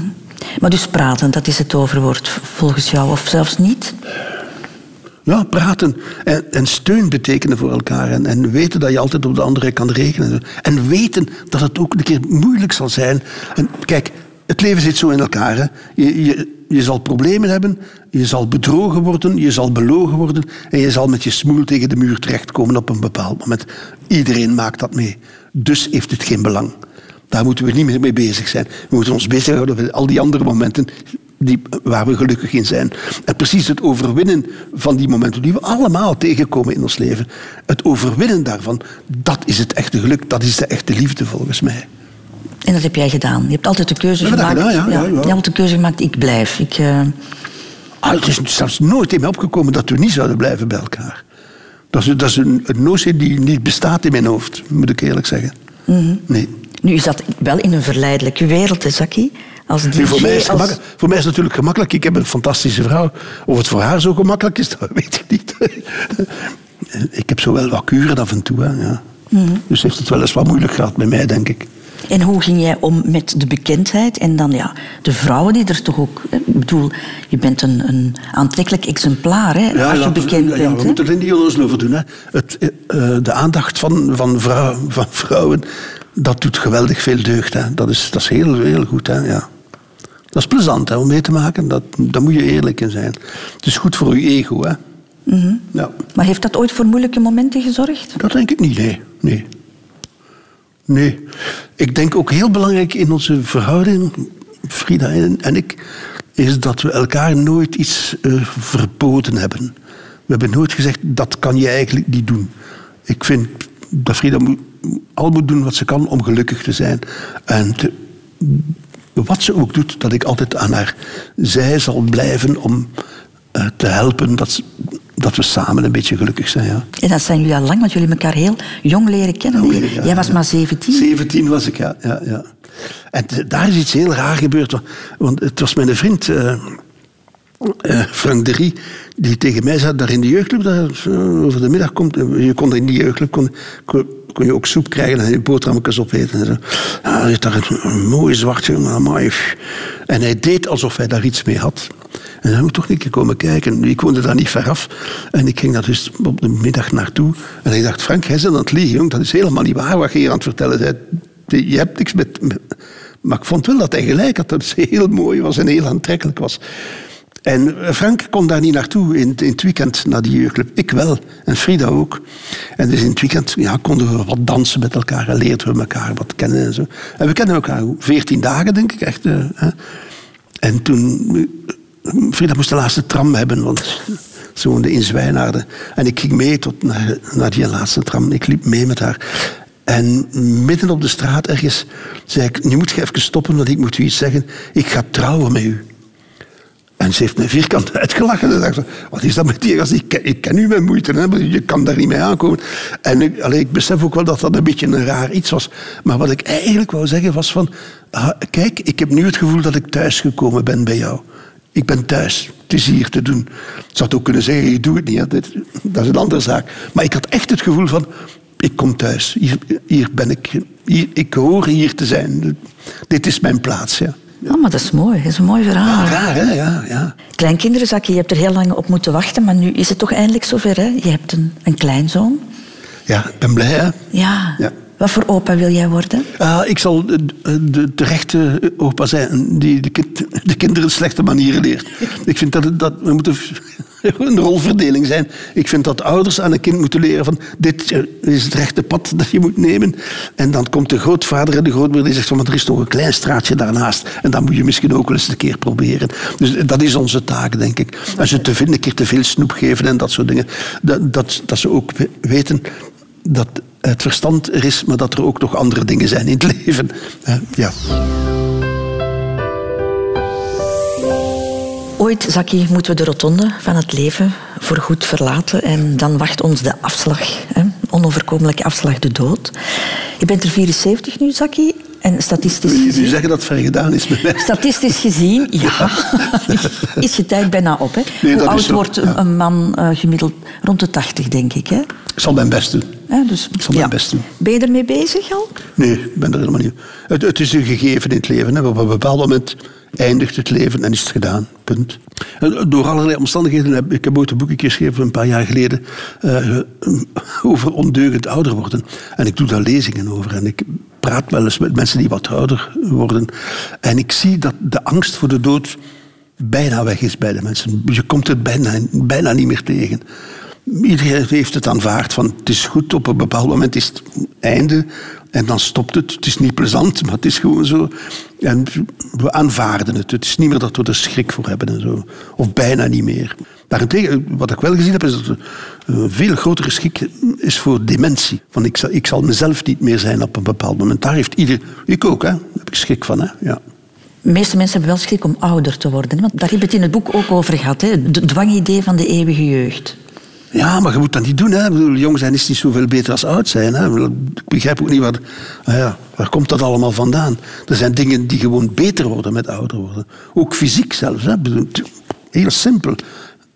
Maar dus praten, dat is het overwoord volgens jou, of zelfs niet? Ja, praten en, en steun betekenen voor elkaar. En, en weten dat je altijd op de andere kan rekenen. En weten dat het ook een keer moeilijk zal zijn. En kijk, het leven zit zo in elkaar. Je, je, je zal problemen hebben, je zal bedrogen worden, je zal belogen worden. En je zal met je smoel tegen de muur terechtkomen op een bepaald moment. Iedereen maakt dat mee. Dus heeft het geen belang. Daar moeten we niet meer mee bezig zijn. We moeten ons bezighouden met al die andere momenten die, waar we gelukkig in zijn. En precies het overwinnen van die momenten die we allemaal tegenkomen in ons leven. Het overwinnen daarvan, dat is het echte geluk. Dat is de echte liefde volgens mij. En dat heb jij gedaan. Je hebt altijd de keuze gemaakt. gedaan, ja, ja, ja. Je hebt altijd de keuze gemaakt, ik blijf. Ik, eh, Ah, het is zelfs nooit in mij opgekomen dat we niet zouden blijven bij elkaar. Dat is, dat is een, een notie die niet bestaat in mijn hoofd, moet ik eerlijk zeggen. Nee. nu is dat wel in een verleidelijke wereld, hè, Zaki? Als DJ, Nu, voor, mij is als- voor mij is het natuurlijk gemakkelijk. Ik heb een fantastische vrouw. Of het voor haar zo gemakkelijk is, dat weet ik niet. ik heb zo wel wat kuren af en toe. Hè, ja. Dus heeft het wel eens wat moeilijk gehad met mij, denk ik. En hoe ging jij om met de bekendheid en dan ja, de vrouwen die er toch ook... hè, Ik bedoel, je bent een, een aantrekkelijk exemplaar hè, als je laten we- bekend ja, bent. we hè. moeten er niet onnozel over doen. Hè. Het, eh, de aandacht van, van, vrouw, van vrouwen, dat doet geweldig veel deugd. Hè. Dat, is, dat is heel, heel goed. Hè. Ja. Dat is plezant hè, om mee te maken. Dat, daar moet je eerlijk in zijn. Het is goed voor je ego. Hè. Mhm. ja. Maar heeft dat ooit voor moeilijke momenten gezorgd? Dat denk ik niet, nee. nee. Nee. Ik denk ook heel belangrijk in onze verhouding, Frida en, ik, is dat we elkaar nooit iets eh, verboden hebben. We hebben nooit gezegd, dat kan je eigenlijk niet doen. Ik vind dat Frida moet, al moet doen wat ze kan om gelukkig te zijn. En te- wat ze ook doet, dat ik altijd aan haar zij zal blijven om eh, te helpen dat, dat we samen een beetje gelukkig zijn. Ja. En dat zijn jullie al lang, want jullie elkaar heel jong leren kennen. Ja, jij was ja. maar 17. 17 was ik, ja. ja, ja. En daar is iets heel raar gebeurd. wa- Want het was mijn vriend, eh, eh, Frank de Rie, die tegen mij zat daar in de jeugdclub, daar, over de middag komt, je kon in die jeugdclub kon, kon, kon je ook soep krijgen en je boterhammetjes opeten. En zo. Ah, hij daar een, mooi zwartje, maar amai. En hij deed alsof hij daar iets mee had. En hij moet toch keer komen kijken. Ik woonde daar niet ver af. En ik ging daar dus op de middag naartoe. En ik dacht, Frank, jij bent aan het liegen, jong. Dat is helemaal niet waar wat je hier aan het vertellen bent. Je hebt niks met... Maar ik vond wel dat hij gelijk had. Dat het heel mooi was en heel aantrekkelijk was. En Frank kon daar niet naartoe in, in het weekend naar die jeugdclub. Ik wel. En Frida ook. En dus in het weekend ja, konden we wat dansen met elkaar en leerden we elkaar wat kennen en zo. En we kennen elkaar veertien dagen, denk ik echt. Uh, hè. En toen... Frida moest de laatste tram hebben, want ze woonde in Zwijnaarden. En ik ging mee tot naar, naar die laatste tram. Ik liep mee met haar. En midden op de straat ergens zei ik, nu moet je even stoppen, want ik moet u iets zeggen. Ik ga trouwen met u. En ze heeft me vierkant uitgelachen. En dacht, wat is dat met die? Ik, ik ken u met moeite, hè? je kan daar niet mee aankomen. En ik, ik besef ook wel dat dat een beetje een raar iets was. Maar wat ik eigenlijk wou zeggen was van... Ah, kijk, ik heb nu het gevoel dat ik thuisgekomen ben bij jou. Ik ben thuis. Het is hier te doen. Ik zou het ook kunnen zeggen, ik doe het niet. Hè. Dat is een andere zaak. Maar ik had echt het gevoel van... Ik kom thuis. Hier, hier ben ik. Hier, ik hoor hier te zijn. Dit is mijn plaats, ja. Ja, maar dat is mooi. Dat is een mooi verhaal. Ja, raar, hè? Ja, ja. Kleinkinderen, Zaki, je hebt er heel lang op moeten wachten, maar nu is het toch eindelijk zover, hè? Je hebt een, een kleinzoon. Ja, ik ben blij, hè? Ja. ja. Wat voor opa wil jij worden? Uh, ik zal de, de, rechte opa zijn die de, kind, de kinderen slechte manieren leert. ik vind dat, dat we moeten een rolverdeling zijn. Ik vind dat ouders aan een kind moeten leren van dit is het rechte pad dat je moet nemen. En dan komt de grootvader en de grootmoeder die zegt van er is nog een klein straatje daarnaast. En dat moet je misschien ook wel eens een keer proberen. Dus dat is onze taak, denk ik. Als je te vinden, een keer te veel snoep geven en dat soort dingen. Dat, dat ze ook weten dat het verstand er is, maar dat er ook nog andere dingen zijn in het leven. Ja. Ooit, Zaki, moeten we de rotonde van het leven voorgoed verlaten en dan wacht ons de afslag? Onoverkomelijke afslag, de dood. Je bent er 74 nu, Zaki, en statistisch gezien... Jullie zeggen dat het ver gedaan is met mij. Statistisch gezien, ja. is je tijd bijna op. Hè? Nee, Hoe oud wordt ja. een man uh, gemiddeld? Rond de 80, denk ik. Hè? Ik zal mijn best doen. Ja, dus, ik zal mijn best doen. Ben je ermee bezig al? Nee, ik ben er helemaal niet. Het, het is een gegeven in het leven. Hè. Op een bepaald moment eindigt het leven en is het gedaan. Punt. Door allerlei omstandigheden heb ik heb ooit een boekje geschreven een paar jaar geleden uh, over ondeugend ouder worden. En ik doe daar lezingen over. En ik praat wel eens met mensen die wat ouder worden. En ik zie dat de angst voor de dood bijna weg is bij de mensen. Je komt het bijna, bijna niet meer tegen. Iedereen heeft het aanvaard van het is goed, op een bepaald moment is het einde en dan stopt het. Het is niet plezant, maar het is gewoon zo. En we aanvaarden het. Het is niet meer dat we er schrik voor hebben en zo. Of bijna niet meer. Daarentegen, wat ik wel gezien heb, is dat er een veel grotere schrik is voor dementie. Van ik, zal, ik zal mezelf niet meer zijn op een bepaald moment. Daar heeft ieder... Ik ook, hè. Daar heb ik schrik van, hè. Ja. De meeste mensen hebben wel schrik om ouder te worden. Want daar heb je het in het boek ook over gehad. Hè? Het dwangidee van de eeuwige jeugd. Ja, maar je moet dat niet doen. Hè. Bedoel, jong zijn is niet zoveel beter als oud zijn. Hè. Ik begrijp ook niet waar, nou ja, waar komt dat allemaal vandaan. Er zijn dingen die gewoon beter worden met ouder worden. Ook fysiek zelfs. Hè. Heel simpel.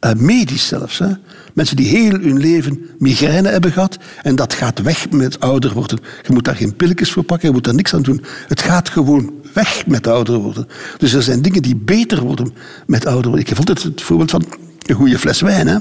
Uh, medisch zelfs. Hè. Mensen die heel hun leven migraine hebben gehad en dat gaat weg met ouder worden. Je moet daar geen pilletjes voor pakken, je moet daar niks aan doen. Het gaat gewoon weg met ouder worden. Dus er zijn dingen die beter worden met ouder worden. Ik heb altijd het voorbeeld van een goede fles wijn. Hè.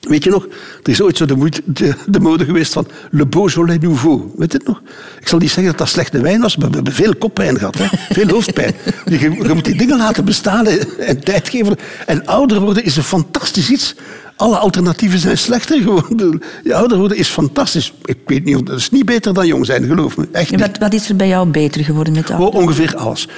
Weet je nog, er is ooit zo de, de, mode geweest van Le Beaujolais Nouveau. Weet je het nog? Ik zal niet zeggen dat dat slechte wijn was, maar we hebben veel koppijn gehad. Hè? Veel hoofdpijn. Je, je, moet die dingen laten bestaan en tijd geven. En ouder worden is een fantastisch iets. Alle alternatieven zijn slechter geworden. Ja, ouder worden is fantastisch. Ik weet niet, dat is niet beter dan jong zijn, geloof me. Echt niet. Wat, wat is er bij jou beter geworden met ouder? Oh, ongeveer alles.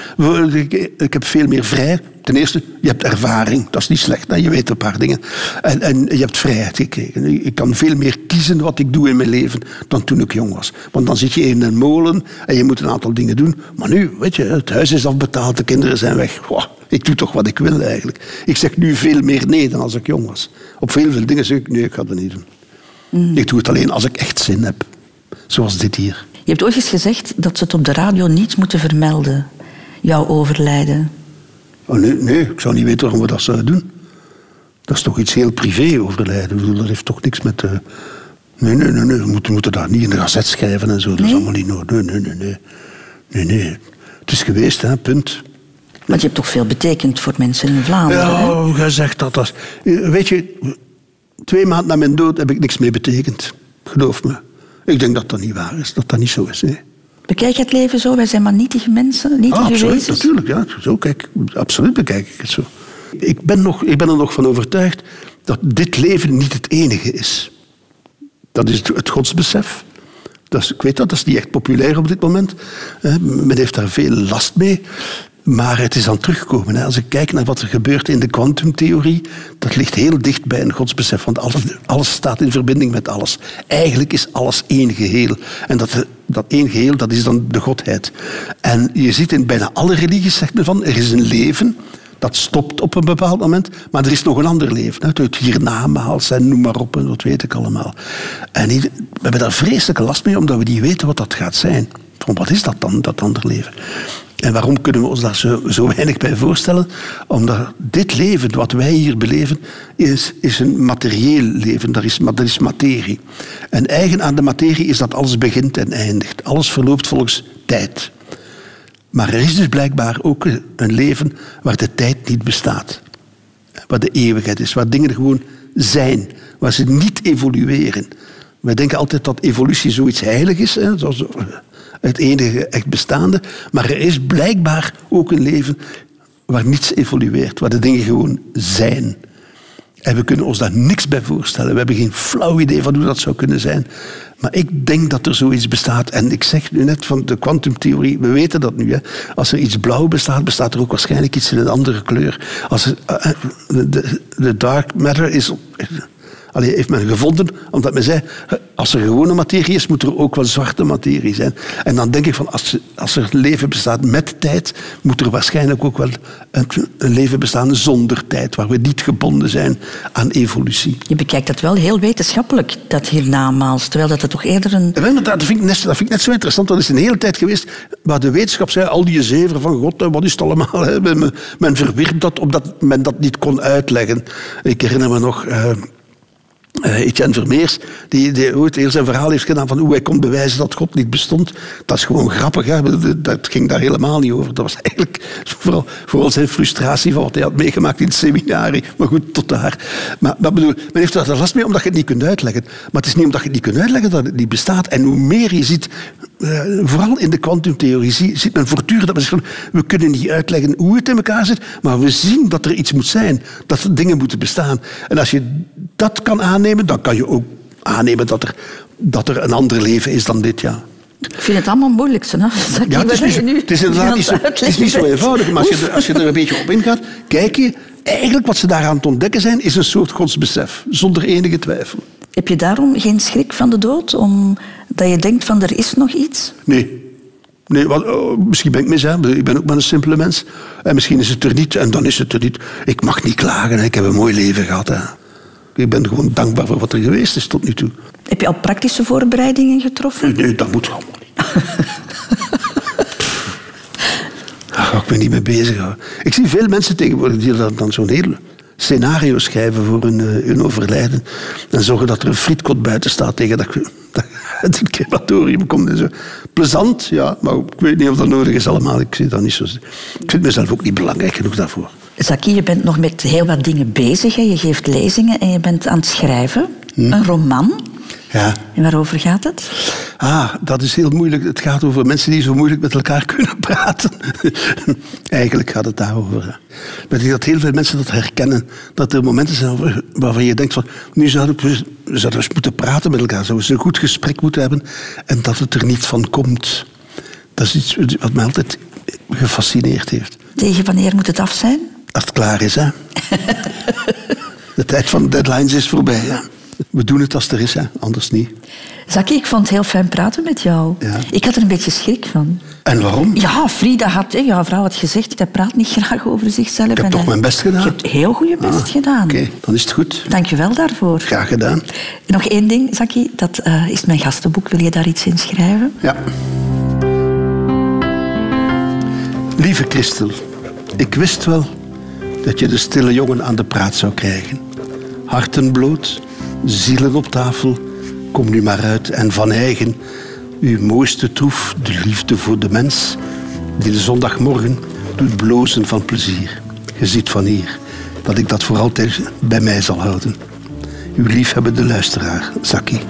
Ik, heb veel meer vrij. Ten eerste, je hebt ervaring. Dat is niet slecht. hè. Je weet een paar dingen. En, en je hebt vrijheid gekregen. Ik kan veel meer kiezen wat ik doe in mijn leven dan toen ik jong was. Want dan zit je in een molen en je moet een aantal dingen doen. Maar nu, weet je, het huis is afbetaald, de kinderen zijn weg. Wow, ik doe toch wat ik wil eigenlijk. Ik zeg nu veel meer nee dan als ik jong was. Op veel, veel dingen zeg ik, nee, ik ga dat niet doen. Mm. Ik doe het alleen als ik echt zin heb. Zoals dit hier. Je hebt ooit eens gezegd dat ze het op de radio niet moeten vermelden. Jouw overlijden. Oh, nee, nee, ik zou niet weten waarom we dat zouden doen. Dat is toch iets heel privé, overlijden. Ik bedoel, dat heeft toch niks met... eh, Nee, nee, nee, nee. We moeten, moeten dat niet in de gazet schrijven en zo. Dat is allemaal niet nodig. Nee, nee, nee, nee. Nee, nee. Het is geweest, hè, punt. Want je hebt toch veel betekend voor mensen in Vlaanderen. Ja, jij zegt dat. dat is- Weet je, twee maanden na mijn dood heb ik niks meer betekend. Geloof me. Ik denk dat dat niet waar is, dat dat niet zo is. Nee. Bekijk je het leven zo? Wij zijn maar nietige mensen, nietige Ah, absoluut, wezens. natuurlijk. Ja. Zo kijk, absoluut bekijk ik het zo. Ik ben, nog, ik ben er nog van overtuigd dat dit leven niet het enige is. Dat is het godsbesef. Dat is, ik weet dat, dat is niet echt populair op dit moment. Eh, Men heeft daar veel last mee. Maar het is terugkomen. hè. Als ik kijk naar wat er gebeurt in de kwantumtheorie, dat ligt heel dicht bij een godsbesef. Want alles, alles staat in verbinding met alles. Eigenlijk is alles één geheel. En dat, dat één geheel, dat is dan de godheid. En je ziet in bijna alle religies, zegt men van, er is een leven dat stopt op een bepaald moment, maar er is nog een ander leven. hè, Het hiernamaals en noem maar op, en dat weet ik allemaal. En we hebben daar vreselijke last mee, omdat we niet weten wat dat gaat zijn. Van wat is dat dan, dat ander leven? En waarom kunnen we ons daar zo, zo weinig bij voorstellen? Omdat dit leven, wat wij hier beleven, is, is een materieel leven. Dat is, dat is materie. En eigen aan de materie is dat alles begint en eindigt. Alles verloopt volgens tijd. Maar er is dus blijkbaar ook een leven waar de tijd niet bestaat. Waar de eeuwigheid is, waar dingen gewoon zijn, waar ze niet evolueren. Wij denken altijd dat evolutie zoiets heilig is, hè, het enige echt bestaande. Maar er is blijkbaar ook een leven waar niets evolueert, waar de dingen gewoon zijn. En we kunnen ons daar niks bij voorstellen. We hebben geen flauw idee van hoe dat zou kunnen zijn. Maar ik denk dat er zoiets bestaat. En ik zeg nu net van de kwantumtheorie, we weten dat nu. Hè. Als er iets blauw bestaat, bestaat er ook waarschijnlijk iets in een andere kleur. Als eh, eh, de dark matter is... Allee, heeft men gevonden, omdat men zei, als er gewone materie is, moet er ook wel zwarte materie zijn. En dan denk ik van, als, als er leven bestaat met tijd, moet er waarschijnlijk ook wel een, een leven bestaan zonder tijd, waar we niet gebonden zijn aan evolutie. Je bekijkt dat wel heel wetenschappelijk, dat hiernamaals. Terwijl dat het toch eerder een... En wel, Dat vind, ik net, dat vind ik net zo interessant. Dat is een hele tijd geweest waar de wetenschap zei, al die zeven van God, wat is het allemaal? Hè? Men, men verwierp dat omdat men dat niet kon uitleggen. Ik herinner me nog... eh, eh, Etienne Vermeers, die, die ooit heel zijn verhaal heeft gedaan van hoe hij kon bewijzen dat God niet bestond. Dat is gewoon grappig. Hè? Dat ging daar helemaal niet over. Dat was eigenlijk vooral, vooral zijn frustratie van wat hij had meegemaakt in het seminarie. Maar goed, tot daar. Maar, bedoel, men heeft er last mee omdat je het niet kunt uitleggen. Maar het is niet omdat je het niet kunt uitleggen dat het niet bestaat. En hoe meer je ziet, eh, vooral in de kwantumtheorie, zie- ziet men voortdurend dat men zegt, we kunnen niet uitleggen hoe het in elkaar zit, maar we zien dat er iets moet zijn, dat er dingen moeten bestaan. En als je dat kan aannemen, dan kan je ook aannemen dat er, dat er een ander leven is dan dit, ja. Ik vind het allemaal moeilijk, zo, hè? Ja, het is, niet nu het is inderdaad niet zo, het is niet zo eenvoudig. Maar als je, er, als je er een beetje op ingaat, kijk je, eigenlijk wat ze daaraan te ontdekken zijn, is een soort godsbesef, zonder enige twijfel. Heb je daarom geen schrik van de dood? Omdat je denkt van er is nog iets? Nee. Nee, wat, oh, misschien ben ik mis, hè. ik ben ook maar een simpele mens. En misschien is het er niet, en dan is het er niet. Ik mag niet klagen, hè. ik heb een mooi leven gehad. Hè. Ik ben gewoon dankbaar voor wat er geweest is tot nu toe. Heb je al praktische voorbereidingen getroffen? Nee, dat moet allemaal niet. Daar ga ik me niet mee bezighouden. Ik zie veel mensen tegenwoordig die dan, dan zo'n heel scenario schrijven voor hun, eh, hun overlijden. En zorgen dat er een frietkot buiten staat tegen dat dat uit het crematorium kom. En zo. Plezant, ja, maar ik weet niet of dat nodig is allemaal. Ik, zie dat niet zo. ik vind mezelf ook niet belangrijk genoeg daarvoor. Zaki, je bent nog met heel wat dingen bezig. Hè? Je geeft lezingen en je bent aan het schrijven. Hm. Een roman. Ja. En waarover gaat het? Ah, dat is heel moeilijk. Het gaat over mensen die zo moeilijk met elkaar kunnen praten. Eigenlijk gaat het daarover. Maar ik denk dat heel veel mensen dat herkennen. Dat er momenten zijn waar- waarvan je denkt van... Nu zouden we, we zouden eens moeten praten met elkaar. Zouden we een goed gesprek moeten hebben. En dat het er niet van komt. Dat is iets wat mij altijd gefascineerd heeft. Tegen wanneer moet het af zijn? Als het klaar is, hè. De tijd van deadlines is voorbij, ja. We doen het als het er is, hè. Anders niet. Zaki, ik vond het heel fijn praten met jou. Ja. Ik had er een beetje schrik van. En waarom? Ja, Frida had, hè, jouw vrouw had gezegd, hij praat niet graag over zichzelf. Ik heb En toch hij- mijn best gedaan. Je hebt heel goed je best Ah, gedaan. Oké, dan is het goed. Dank je wel daarvoor. Graag gedaan. Nog één ding, Zaki, dat eh, is mijn gastenboek. Wil je daar iets in schrijven? Ja. Lieve Christel, ik wist wel dat je de stille jongen aan de praat zou krijgen. Harten bloot, zielen op tafel, kom nu maar uit en van eigen uw mooiste troef, de liefde voor de mens, die de zondagmorgen doet blozen van plezier. Je ziet van hier dat ik dat voor altijd bij mij zal houden. Uw liefhebbende luisteraar, Zaki.